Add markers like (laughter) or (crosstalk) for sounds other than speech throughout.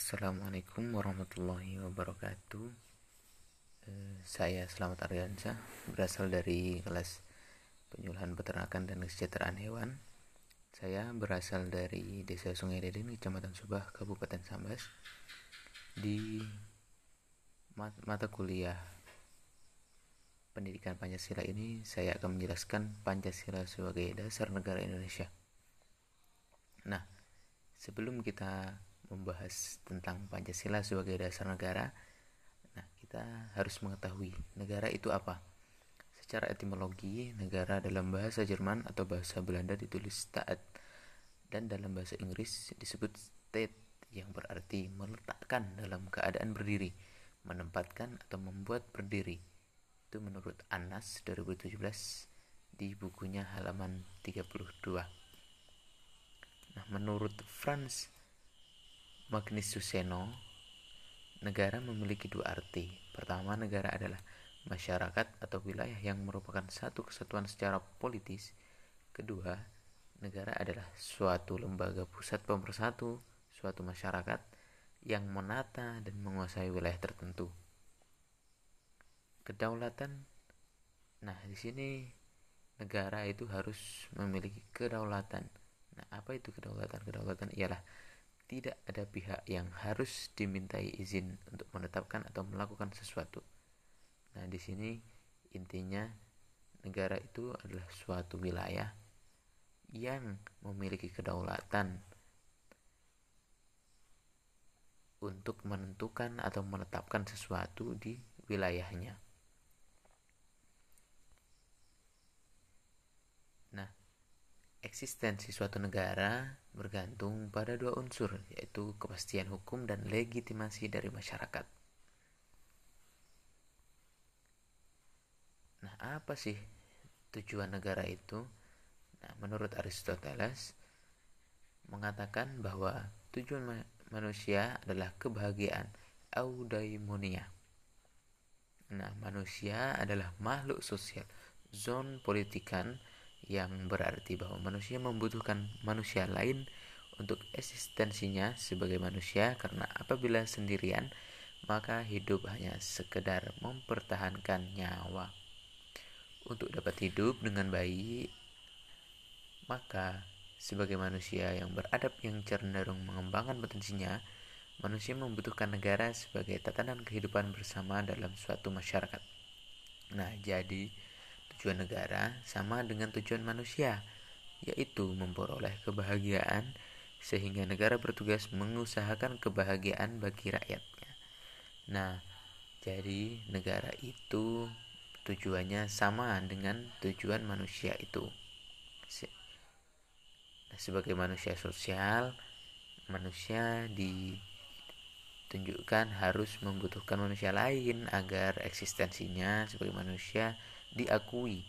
Assalamualaikum warahmatullahi wabarakatuh. Eh, Saya Selamat Aryansa Berasal dari kelas penyuluhan peternakan dan kesejahteraan hewan. Saya berasal dari desa Sungai Deden, Kecamatan Subah, Kabupaten Sambas Di mata kuliah pendidikan Pancasila ini Saya akan menjelaskan Pancasila sebagai dasar negara Indonesia. Nah, sebelum kita membahas tentang Pancasila sebagai dasar negara, nah kita harus mengetahui negara itu apa. Secara etimologi, negara dalam bahasa Jerman atau bahasa Belanda ditulis taat dan dalam bahasa Inggris disebut state yang berarti meletakkan dalam keadaan berdiri, menempatkan atau membuat berdiri. Itu menurut Anas 2017 di bukunya halaman 32. Nah, menurut Franz Magnus Suseno, negara memiliki dua arti. Pertama, negara adalah masyarakat atau wilayah yang merupakan satu kesatuan secara politis. Kedua, negara adalah suatu lembaga pusat pemersatu suatu masyarakat yang menata dan menguasai wilayah tertentu. Kedaulatan Nah, di sini negara itu harus memiliki kedaulatan. Nah, apa itu kedaulatan? Kedaulatan ialah tidak ada pihak yang harus dimintai izin untuk menetapkan atau melakukan sesuatu. Nah, di sini intinya negara itu adalah suatu wilayah yang memiliki kedaulatan untuk menentukan atau menetapkan sesuatu di wilayahnya. Eksistensi suatu negara bergantung pada dua unsur, yaitu kepastian hukum dan legitimasi dari masyarakat. Nah, apa sih tujuan negara itu? Nah, menurut Aristoteles mengatakan bahwa tujuan manusia adalah kebahagiaan eudaimonia. Nah, manusia adalah makhluk sosial, zon politikan yang berarti bahwa manusia membutuhkan manusia lain untuk eksistensinya sebagai manusia karena apabila sendirian maka hidup hanya sekedar mempertahankan nyawa. Untuk dapat hidup dengan baik, maka sebagai manusia yang beradab yang cenderung mengembangkan potensinya, manusia membutuhkan negara sebagai tatanan kehidupan bersama dalam suatu masyarakat. Nah, jadi Tujuan negara sama dengan tujuan manusia, yaitu memperoleh kebahagiaan sehingga negara bertugas mengusahakan kebahagiaan bagi rakyatnya. Nah, jadi negara itu tujuannya sama dengan tujuan manusia itu. Nah, sebagai manusia sosial, manusia ditunjukkan harus membutuhkan manusia lain agar eksistensinya sebagai manusia diakui.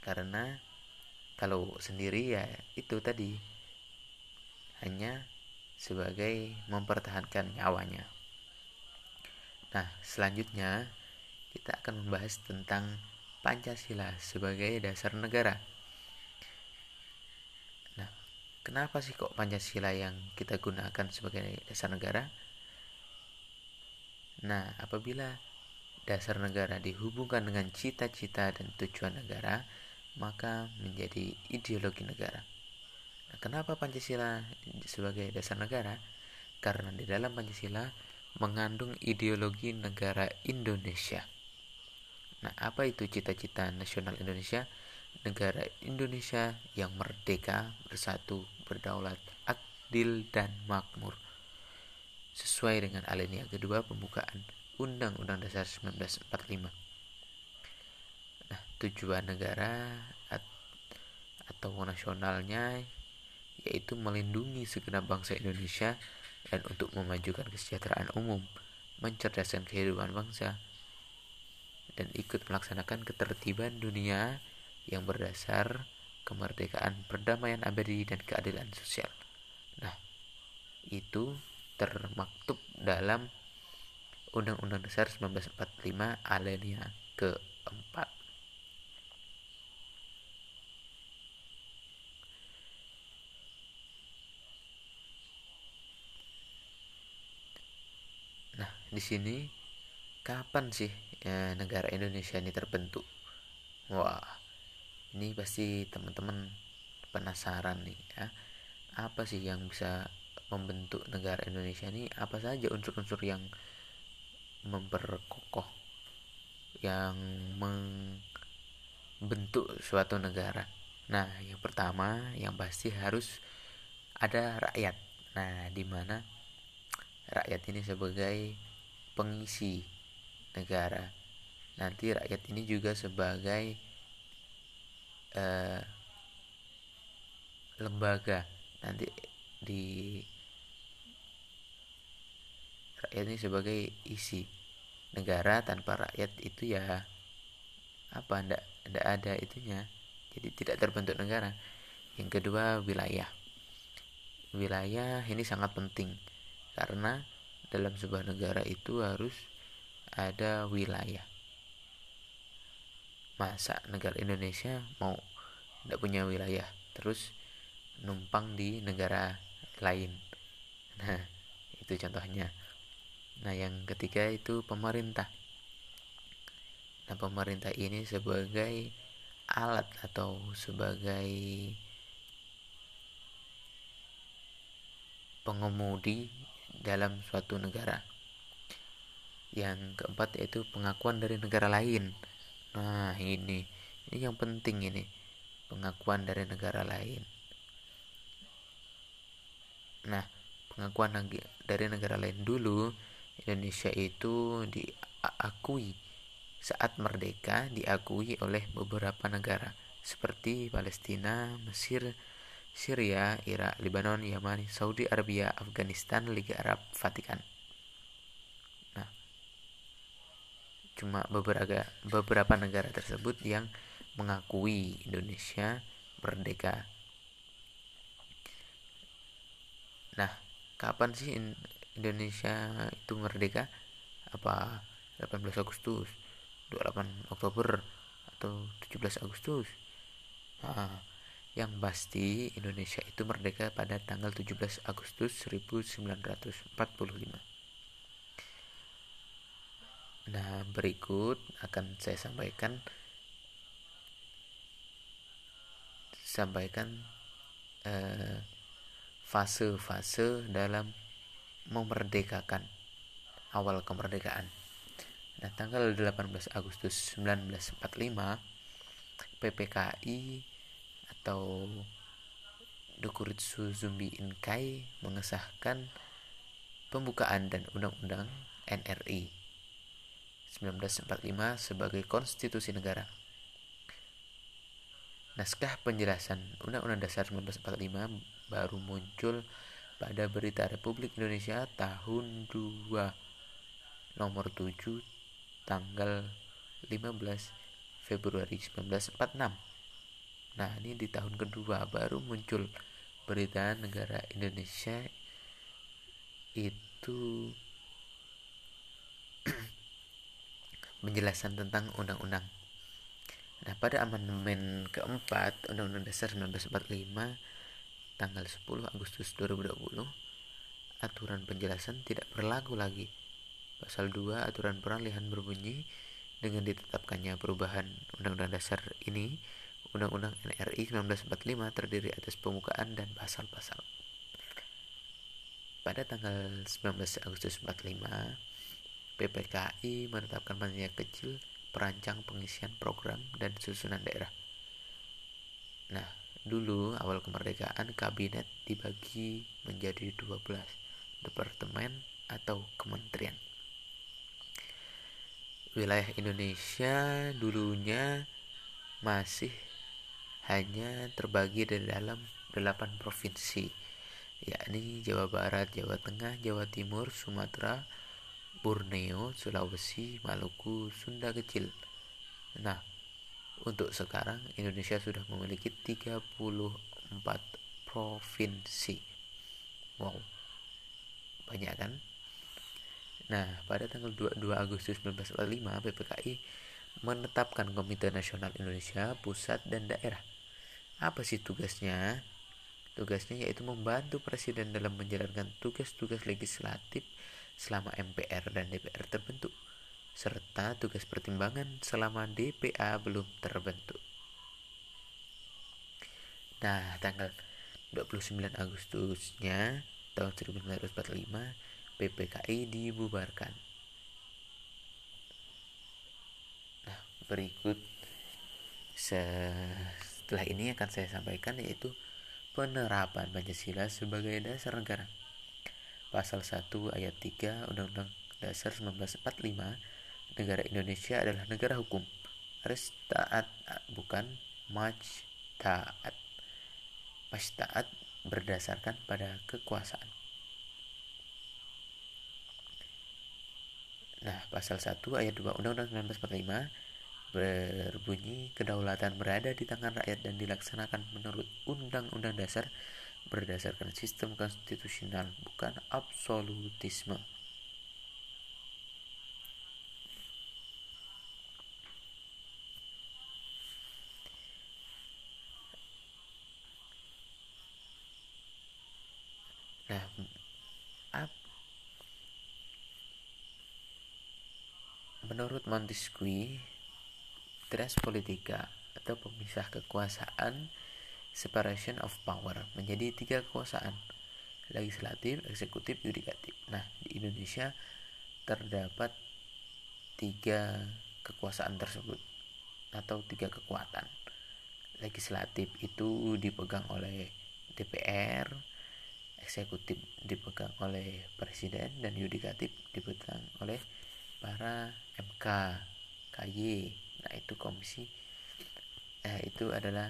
Karena kalau sendiri ya itu tadi hanya sebagai mempertahankan nyawanya. Nah selanjutnya kita akan membahas tentang Pancasila sebagai dasar negara. Nah kenapa sih kok Pancasila yang kita gunakan sebagai dasar negara? Nah apabila dasar negara dihubungkan dengan cita-cita dan tujuan negara, maka menjadi ideologi negara. Nah, kenapa Pancasila sebagai dasar negara? Karena di dalam Pancasila mengandung ideologi negara Indonesia. Nah, apa itu cita-cita nasional Indonesia? Negara Indonesia yang merdeka, bersatu, berdaulat, adil, dan makmur. Sesuai dengan alinea kedua pembukaan Undang-Undang Dasar 1945. Nah, tujuan negara atau nasionalnya yaitu melindungi segenap bangsa Indonesia dan untuk memajukan kesejahteraan umum, mencerdaskan kehidupan bangsa, dan ikut melaksanakan ketertiban dunia yang berdasar kemerdekaan, perdamaian abadi, dan keadilan sosial. Nah, itu termaktub dalam Undang-Undang Dasar 1945 alinea keempat. Nah, di sini kapan sih ya, negara Indonesia ini terbentuk? Wah, ini pasti teman-teman penasaran nih ya. Apa sih yang bisa membentuk negara Indonesia ini? Apa saja unsur-unsur yang memperkokoh yang membentuk suatu negara? Nah, yang pertama yang pasti harus ada rakyat. Nah, di mana rakyat ini sebagai pengisi negara nanti rakyat ini juga sebagai uh, lembaga nanti di ini sebagai isi negara tanpa rakyat itu ya apa ndak ndak ada itunya. Jadi tidak terbentuk negara. Yang kedua wilayah. Wilayah ini sangat penting karena dalam sebuah negara itu harus ada wilayah. Masa negara Indonesia mau tidak punya wilayah terus numpang di negara lain? Nah itu contohnya nah yang ketiga itu pemerintah. Nah pemerintah ini sebagai alat atau sebagai pengemudi dalam suatu negara. Yang keempat yaitu pengakuan dari negara lain. Nah ini ini yang penting ini pengakuan dari negara lain. Nah pengakuan dari negara lain dulu Indonesia itu diakui saat merdeka diakui oleh beberapa negara seperti Palestina, Mesir, Syria, Irak, Lebanon, Yaman, Saudi Arabia, Afghanistan, Liga Arab, Vatikan. cuma beberapa beberapa negara tersebut yang mengakui Indonesia merdeka. Nah, kapan sih Indonesia itu merdeka? Apa 18 Agustus, 28 Oktober atau 17 Agustus? Nah, yang pasti Indonesia itu merdeka pada tanggal 17 Agustus 1945. Nah, berikut akan saya sampaikan sampaikan eh, fase-fase dalam memerdekakan awal kemerdekaan. Nah, tanggal 18 Agustus 1945 PPKI atau Dokuritsu Zumbi Inkai mengesahkan pembukaan dan undang-undang NRI 1945 sebagai konstitusi negara. Naskah penjelasan Undang-Undang Dasar 1945 baru muncul pada Berita Republik Indonesia tahun 2 nomor 7 tanggal 15 Februari 1946. Nah, ini di tahun kedua baru muncul berita negara Indonesia itu (clears throat) penjelasan tentang undang-undang. Nah, pada amandemen keempat Undang-Undang Dasar 1945 tanggal 10 Agustus 2020, aturan penjelasan tidak berlaku lagi. Pasal 2 aturan peralihan berbunyi dengan ditetapkannya perubahan Undang-Undang Dasar ini, Undang-Undang NRI 1945 terdiri atas pembukaan dan pasal-pasal. Pada tanggal 19 Agustus 45, PPKI menetapkan panitia kecil perancang pengisian program dan susunan daerah. Nah, dulu awal kemerdekaan kabinet dibagi menjadi 12 departemen atau kementerian. Wilayah Indonesia dulunya masih hanya terbagi dari dalam 8 provinsi, yakni Jawa Barat, Jawa Tengah, Jawa Timur, Sumatera, Borneo, Sulawesi, Maluku, Sunda kecil. Nah, untuk sekarang Indonesia sudah memiliki 34 provinsi. Wow. Banyak kan? Nah, pada tanggal 22 Agustus 1945 PPKI menetapkan Komite Nasional Indonesia Pusat dan Daerah. Apa sih tugasnya? Tugasnya yaitu membantu presiden dalam menjalankan tugas-tugas legislatif selama MPR dan DPR terbentuk, serta tugas pertimbangan selama DPA belum terbentuk. Nah, tanggal 29 Agustusnya tahun 1945, PPKI dibubarkan. Nah, berikut setelah ini akan saya sampaikan yaitu penerapan Pancasila sebagai dasar negara pasal 1 ayat 3 Undang-Undang Dasar 1945 negara Indonesia adalah negara hukum. Harus taat bukan maj taat. Maj taat berdasarkan pada kekuasaan. Nah, pasal 1 ayat 2 Undang-Undang 1945 berbunyi kedaulatan berada di tangan rakyat dan dilaksanakan menurut Undang-Undang Dasar berdasarkan sistem konstitusional bukan absolutisme. Nah, menurut Montesquieu, tres politika atau pemisah kekuasaan separation of power menjadi tiga kekuasaan legislatif, eksekutif, yudikatif. Nah, di Indonesia terdapat tiga kekuasaan tersebut atau tiga kekuatan. Legislatif itu dipegang oleh DPR, eksekutif dipegang oleh presiden dan yudikatif dipegang oleh para MK, KY. Nah, itu komisi eh, itu adalah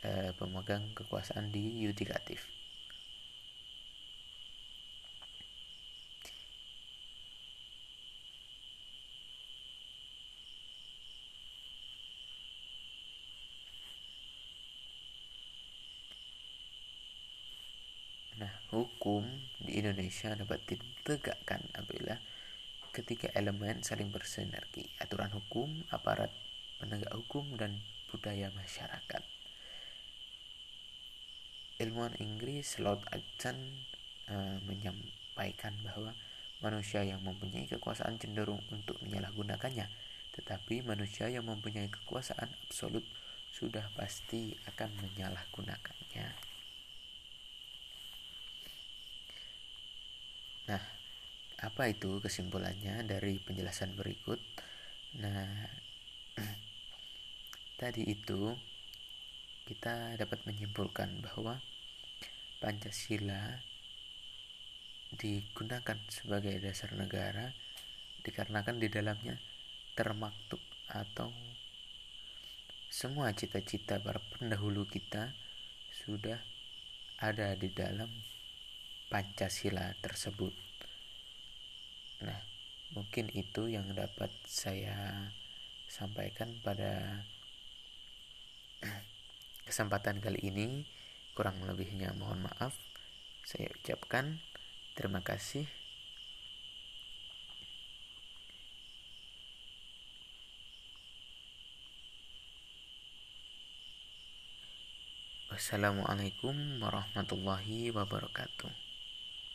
eh, pemegang kekuasaan di yudikatif. Nah, hukum di Indonesia dapat ditegakkan apabila ketika elemen saling bersinergi, aturan hukum, aparat penegak hukum, dan budaya masyarakat ilmuwan Inggris Lord Acton uh, menyampaikan bahwa manusia yang mempunyai kekuasaan cenderung untuk menyalahgunakannya, tetapi manusia yang mempunyai kekuasaan absolut sudah pasti akan menyalahgunakannya. Nah, apa itu kesimpulannya dari penjelasan berikut? Nah, (clears throat) tadi itu kita dapat menyimpulkan bahwa Pancasila digunakan sebagai dasar negara dikarenakan di dalamnya termaktub atau semua cita-cita para pendahulu kita sudah ada di dalam Pancasila tersebut. Nah, mungkin itu yang dapat saya sampaikan pada (clears throat) kesempatan kali ini. Kurang lebihnya mohon maaf. Saya ucapkan terima kasih. Wassalamualaikum warahmatullahi wabarakatuh